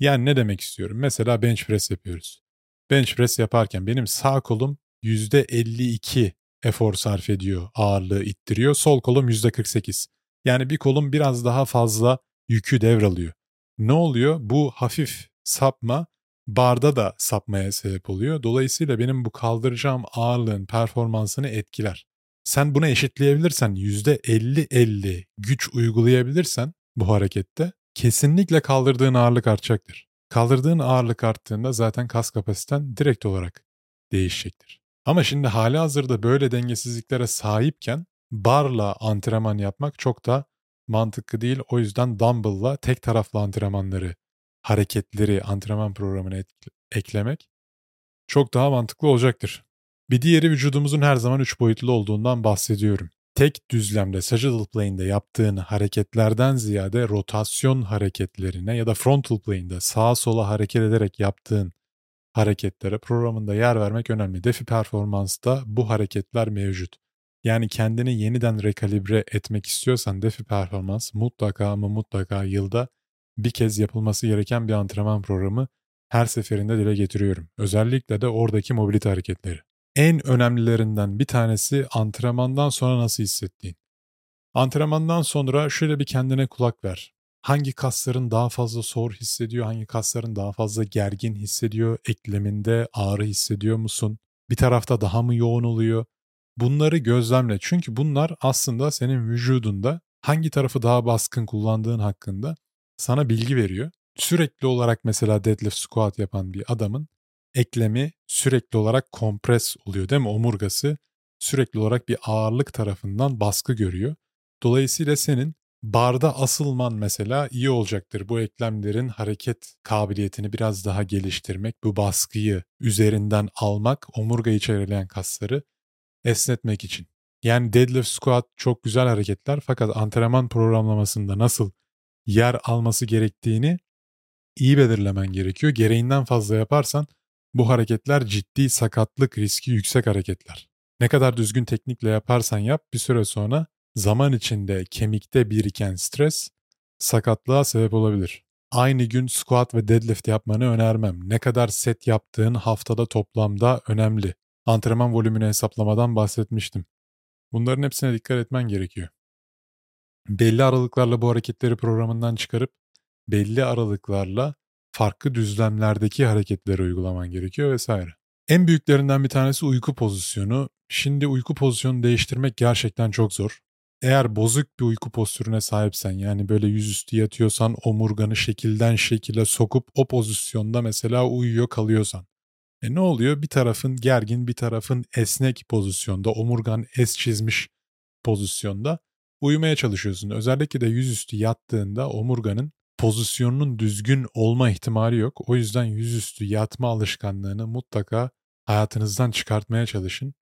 Yani ne demek istiyorum? Mesela bench press yapıyoruz. Bench press yaparken benim sağ kolum %52 efor sarf ediyor, ağırlığı ittiriyor. Sol kolum %48. Yani bir kolum biraz daha fazla yükü devralıyor. Ne oluyor? Bu hafif sapma barda da sapmaya sebep oluyor. Dolayısıyla benim bu kaldıracağım ağırlığın performansını etkiler. Sen bunu eşitleyebilirsen %50-50 güç uygulayabilirsen bu harekette kesinlikle kaldırdığın ağırlık artacaktır. Kaldırdığın ağırlık arttığında zaten kas kapasiten direkt olarak değişecektir. Ama şimdi hali hazırda böyle dengesizliklere sahipken barla antrenman yapmak çok da mantıklı değil. O yüzden dumbbell'la tek taraflı antrenmanları, hareketleri antrenman programına eklemek çok daha mantıklı olacaktır. Bir diğeri vücudumuzun her zaman üç boyutlu olduğundan bahsediyorum. Tek düzlemde sagittal plane'de yaptığın hareketlerden ziyade rotasyon hareketlerine ya da frontal plane'de sağa sola hareket ederek yaptığın hareketlere programında yer vermek önemli. Defi performansta bu hareketler mevcut. Yani kendini yeniden rekalibre etmek istiyorsan defi performans mutlaka ama mutlaka yılda bir kez yapılması gereken bir antrenman programı her seferinde dile getiriyorum. Özellikle de oradaki mobilite hareketleri. En önemlilerinden bir tanesi antrenmandan sonra nasıl hissettiğin. Antrenmandan sonra şöyle bir kendine kulak ver. Hangi kasların daha fazla sor hissediyor, hangi kasların daha fazla gergin hissediyor, ekleminde ağrı hissediyor musun? Bir tarafta daha mı yoğun oluyor? Bunları gözlemle çünkü bunlar aslında senin vücudunda hangi tarafı daha baskın kullandığın hakkında sana bilgi veriyor. Sürekli olarak mesela deadlift squat yapan bir adamın eklemi sürekli olarak kompres oluyor değil mi? Omurgası sürekli olarak bir ağırlık tarafından baskı görüyor. Dolayısıyla senin barda asılman mesela iyi olacaktır. Bu eklemlerin hareket kabiliyetini biraz daha geliştirmek, bu baskıyı üzerinden almak, omurgayı çevreleyen kasları esnetmek için. Yani deadlift squat çok güzel hareketler fakat antrenman programlamasında nasıl yer alması gerektiğini iyi belirlemen gerekiyor. Gereğinden fazla yaparsan bu hareketler ciddi sakatlık riski yüksek hareketler. Ne kadar düzgün teknikle yaparsan yap bir süre sonra zaman içinde kemikte biriken stres sakatlığa sebep olabilir. Aynı gün squat ve deadlift yapmanı önermem. Ne kadar set yaptığın haftada toplamda önemli. Antrenman volümünü hesaplamadan bahsetmiştim. Bunların hepsine dikkat etmen gerekiyor. Belli aralıklarla bu hareketleri programından çıkarıp belli aralıklarla farklı düzlemlerdeki hareketleri uygulaman gerekiyor vesaire. En büyüklerinden bir tanesi uyku pozisyonu. Şimdi uyku pozisyonu değiştirmek gerçekten çok zor. Eğer bozuk bir uyku postürüne sahipsen yani böyle yüzüstü yatıyorsan omurganı şekilden şekile sokup o pozisyonda mesela uyuyor kalıyorsan. E ne oluyor? Bir tarafın gergin bir tarafın esnek pozisyonda omurgan es çizmiş pozisyonda uyumaya çalışıyorsun. Özellikle de yüzüstü yattığında omurganın pozisyonunun düzgün olma ihtimali yok. O yüzden yüzüstü yatma alışkanlığını mutlaka hayatınızdan çıkartmaya çalışın.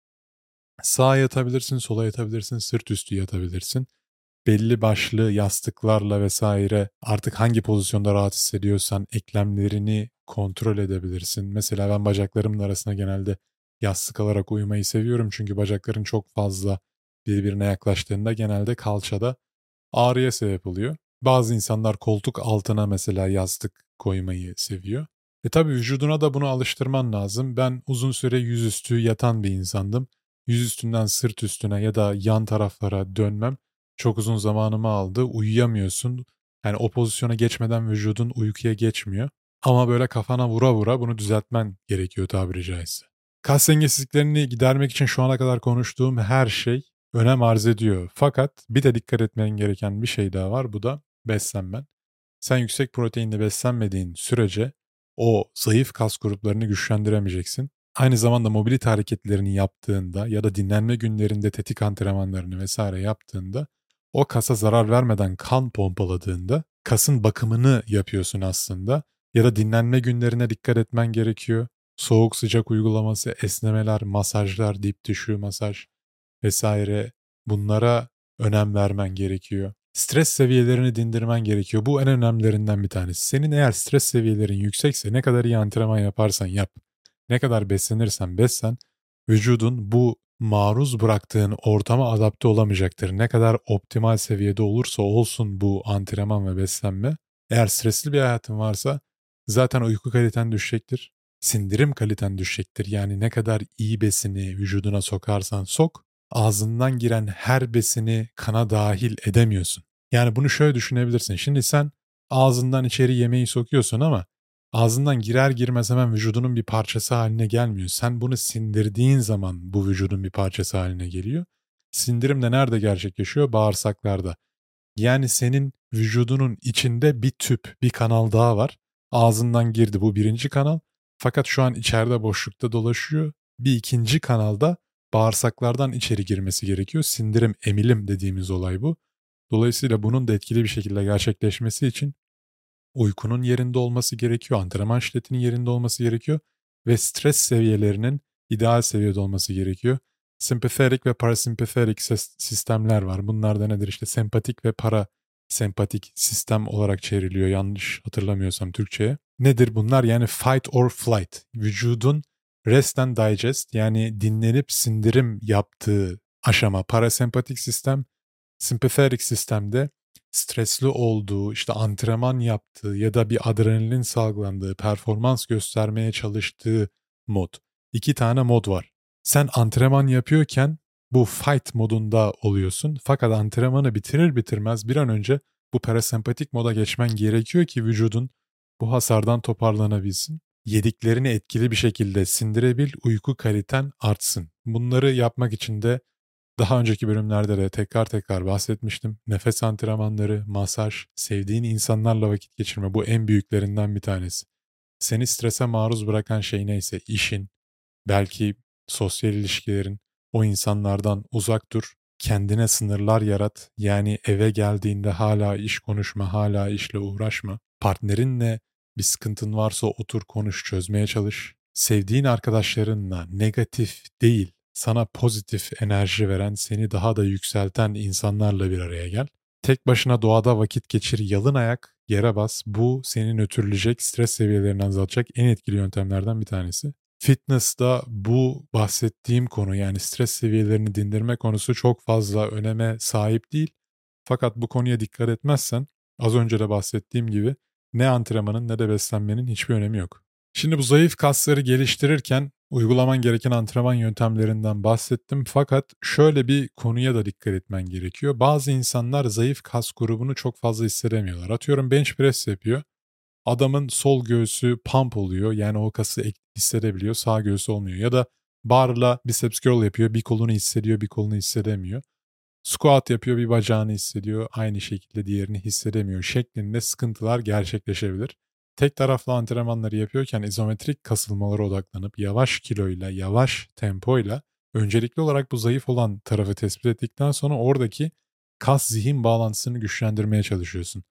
Sağa yatabilirsin, sola yatabilirsin, sırt üstü yatabilirsin. Belli başlı yastıklarla vesaire artık hangi pozisyonda rahat hissediyorsan eklemlerini kontrol edebilirsin. Mesela ben bacaklarımın arasına genelde yastık alarak uyumayı seviyorum çünkü bacakların çok fazla birbirine yaklaştığında genelde kalçada ağrıya sebep oluyor. Bazı insanlar koltuk altına mesela yastık koymayı seviyor. E tabi vücuduna da bunu alıştırman lazım. Ben uzun süre yüzüstü yatan bir insandım. Yüzüstünden sırt üstüne ya da yan taraflara dönmem çok uzun zamanımı aldı. Uyuyamıyorsun. Yani o pozisyona geçmeden vücudun uykuya geçmiyor. Ama böyle kafana vura vura bunu düzeltmen gerekiyor tabiri caizse. Kas dengesizliklerini gidermek için şu ana kadar konuştuğum her şey önem arz ediyor. Fakat bir de dikkat etmen gereken bir şey daha var. Bu da beslenmen. Sen yüksek proteinle beslenmediğin sürece o zayıf kas gruplarını güçlendiremeyeceksin. Aynı zamanda mobilite hareketlerini yaptığında ya da dinlenme günlerinde tetik antrenmanlarını vesaire yaptığında o kasa zarar vermeden kan pompaladığında kasın bakımını yapıyorsun aslında ya da dinlenme günlerine dikkat etmen gerekiyor. Soğuk sıcak uygulaması, esnemeler, masajlar, dip tişü masaj vesaire bunlara önem vermen gerekiyor. Stres seviyelerini dindirmen gerekiyor. Bu en önemlilerinden bir tanesi. Senin eğer stres seviyelerin yüksekse ne kadar iyi antrenman yaparsan yap, ne kadar beslenirsen beslen, vücudun bu maruz bıraktığın ortama adapte olamayacaktır. Ne kadar optimal seviyede olursa olsun bu antrenman ve beslenme. Eğer stresli bir hayatın varsa zaten uyku kaliten düşecektir. Sindirim kaliten düşecektir. Yani ne kadar iyi besini vücuduna sokarsan sok, ağzından giren her besini kana dahil edemiyorsun. Yani bunu şöyle düşünebilirsin. Şimdi sen ağzından içeri yemeği sokuyorsun ama ağzından girer girmez hemen vücudunun bir parçası haline gelmiyor. Sen bunu sindirdiğin zaman bu vücudun bir parçası haline geliyor. Sindirim de nerede gerçekleşiyor? Bağırsaklarda. Yani senin vücudunun içinde bir tüp, bir kanal daha var. Ağzından girdi bu birinci kanal. Fakat şu an içeride boşlukta dolaşıyor. Bir ikinci kanalda bağırsaklardan içeri girmesi gerekiyor. Sindirim, emilim dediğimiz olay bu. Dolayısıyla bunun da etkili bir şekilde gerçekleşmesi için uykunun yerinde olması gerekiyor, antrenman şiddetinin yerinde olması gerekiyor ve stres seviyelerinin ideal seviyede olması gerekiyor. Sempathetik ve parasempathetik sistemler var. Bunlar da nedir? İşte sempatik ve para sempatik sistem olarak çevriliyor yanlış hatırlamıyorsam Türkçe'ye. Nedir bunlar? Yani fight or flight. Vücudun rest and digest yani dinlenip sindirim yaptığı aşama. Parasempatik sistem Sempathetik sistemde stresli olduğu, işte antrenman yaptığı ya da bir adrenalin salgılandığı, performans göstermeye çalıştığı mod. İki tane mod var. Sen antrenman yapıyorken bu fight modunda oluyorsun. Fakat antrenmanı bitirir bitirmez bir an önce bu parasempatik moda geçmen gerekiyor ki vücudun bu hasardan toparlanabilsin. Yediklerini etkili bir şekilde sindirebil, uyku kaliten artsın. Bunları yapmak için de daha önceki bölümlerde de tekrar tekrar bahsetmiştim. Nefes antrenmanları, masaj, sevdiğin insanlarla vakit geçirme bu en büyüklerinden bir tanesi. Seni strese maruz bırakan şey neyse işin, belki sosyal ilişkilerin, o insanlardan uzak dur, kendine sınırlar yarat. Yani eve geldiğinde hala iş konuşma, hala işle uğraşma. Partnerinle bir sıkıntın varsa otur konuş, çözmeye çalış. Sevdiğin arkadaşlarınla negatif değil, sana pozitif enerji veren, seni daha da yükselten insanlarla bir araya gel. Tek başına doğada vakit geçir, yalın ayak, yere bas. Bu seni nötrleyecek, stres seviyelerini azaltacak en etkili yöntemlerden bir tanesi. Fitness'da bu bahsettiğim konu yani stres seviyelerini dindirme konusu çok fazla öneme sahip değil. Fakat bu konuya dikkat etmezsen Az önce de bahsettiğim gibi ne antrenmanın ne de beslenmenin hiçbir önemi yok. Şimdi bu zayıf kasları geliştirirken uygulaman gereken antrenman yöntemlerinden bahsettim fakat şöyle bir konuya da dikkat etmen gerekiyor. Bazı insanlar zayıf kas grubunu çok fazla hissedemiyorlar. Atıyorum bench press yapıyor. Adamın sol göğsü pump oluyor yani o kası hissedebiliyor sağ göğsü olmuyor. Ya da barla biceps curl yapıyor bir kolunu hissediyor bir kolunu hissedemiyor. Squat yapıyor bir bacağını hissediyor aynı şekilde diğerini hissedemiyor şeklinde sıkıntılar gerçekleşebilir tek taraflı antrenmanları yapıyorken izometrik kasılmalara odaklanıp yavaş kiloyla, yavaş tempoyla öncelikli olarak bu zayıf olan tarafı tespit ettikten sonra oradaki kas zihin bağlantısını güçlendirmeye çalışıyorsun.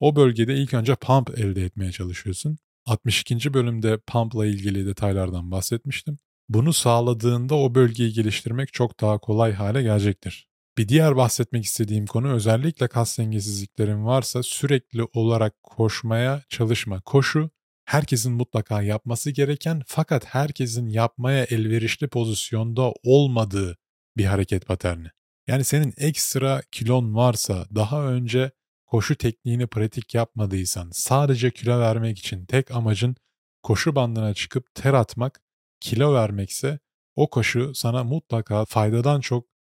O bölgede ilk önce pump elde etmeye çalışıyorsun. 62. bölümde pump'la ilgili detaylardan bahsetmiştim. Bunu sağladığında o bölgeyi geliştirmek çok daha kolay hale gelecektir. Bir diğer bahsetmek istediğim konu özellikle kas dengesizliklerin varsa sürekli olarak koşmaya çalışma. Koşu herkesin mutlaka yapması gereken fakat herkesin yapmaya elverişli pozisyonda olmadığı bir hareket paterni. Yani senin ekstra kilon varsa daha önce koşu tekniğini pratik yapmadıysan sadece kilo vermek için tek amacın koşu bandına çıkıp ter atmak, kilo vermekse o koşu sana mutlaka faydadan çok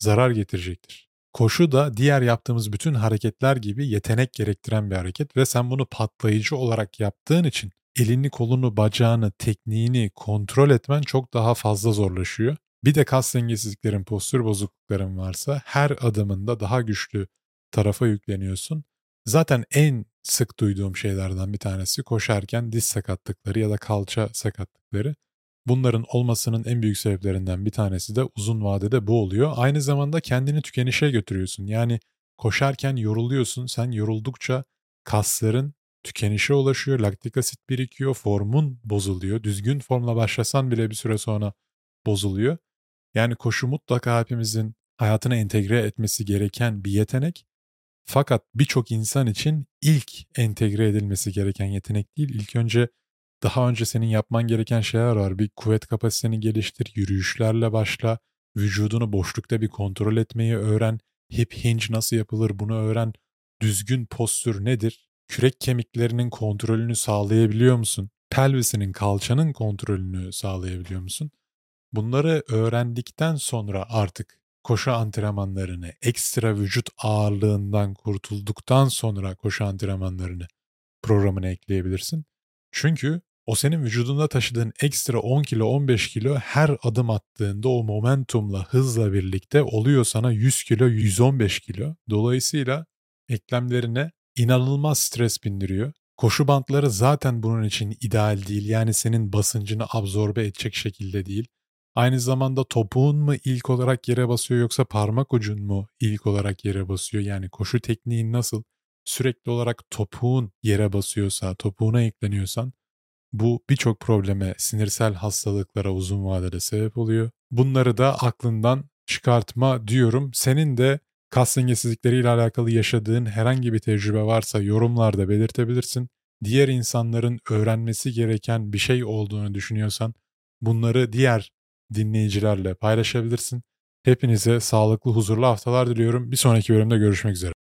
zarar getirecektir. Koşu da diğer yaptığımız bütün hareketler gibi yetenek gerektiren bir hareket ve sen bunu patlayıcı olarak yaptığın için elini, kolunu, bacağını, tekniğini kontrol etmen çok daha fazla zorlaşıyor. Bir de kas dengesizliklerin, postür bozuklukların varsa her adımında daha güçlü tarafa yükleniyorsun. Zaten en sık duyduğum şeylerden bir tanesi koşarken diz sakatlıkları ya da kalça sakatlıkları. Bunların olmasının en büyük sebeplerinden bir tanesi de uzun vadede bu oluyor. Aynı zamanda kendini tükenişe götürüyorsun. Yani koşarken yoruluyorsun. Sen yoruldukça kasların tükenişe ulaşıyor, laktik asit birikiyor, formun bozuluyor. Düzgün formla başlasan bile bir süre sonra bozuluyor. Yani koşu mutlaka hepimizin hayatına entegre etmesi gereken bir yetenek. Fakat birçok insan için ilk entegre edilmesi gereken yetenek değil. İlk önce daha önce senin yapman gereken şeyler var. Bir kuvvet kapasiteni geliştir, yürüyüşlerle başla, vücudunu boşlukta bir kontrol etmeyi öğren, hip hinge nasıl yapılır bunu öğren, düzgün postür nedir, kürek kemiklerinin kontrolünü sağlayabiliyor musun, pelvisinin, kalçanın kontrolünü sağlayabiliyor musun? Bunları öğrendikten sonra artık koşu antrenmanlarını, ekstra vücut ağırlığından kurtulduktan sonra koşu antrenmanlarını programına ekleyebilirsin. Çünkü o senin vücudunda taşıdığın ekstra 10 kilo 15 kilo her adım attığında o momentumla hızla birlikte oluyor sana 100 kilo 115 kilo. Dolayısıyla eklemlerine inanılmaz stres bindiriyor. Koşu bantları zaten bunun için ideal değil. Yani senin basıncını absorbe edecek şekilde değil. Aynı zamanda topuğun mu ilk olarak yere basıyor yoksa parmak ucun mu ilk olarak yere basıyor? Yani koşu tekniğin nasıl sürekli olarak topuğun yere basıyorsa, topuğuna ekleniyorsan bu birçok probleme, sinirsel hastalıklara uzun vadede sebep oluyor. Bunları da aklından çıkartma diyorum. Senin de kas dengesizlikleriyle alakalı yaşadığın herhangi bir tecrübe varsa yorumlarda belirtebilirsin. Diğer insanların öğrenmesi gereken bir şey olduğunu düşünüyorsan bunları diğer dinleyicilerle paylaşabilirsin. Hepinize sağlıklı, huzurlu haftalar diliyorum. Bir sonraki bölümde görüşmek üzere.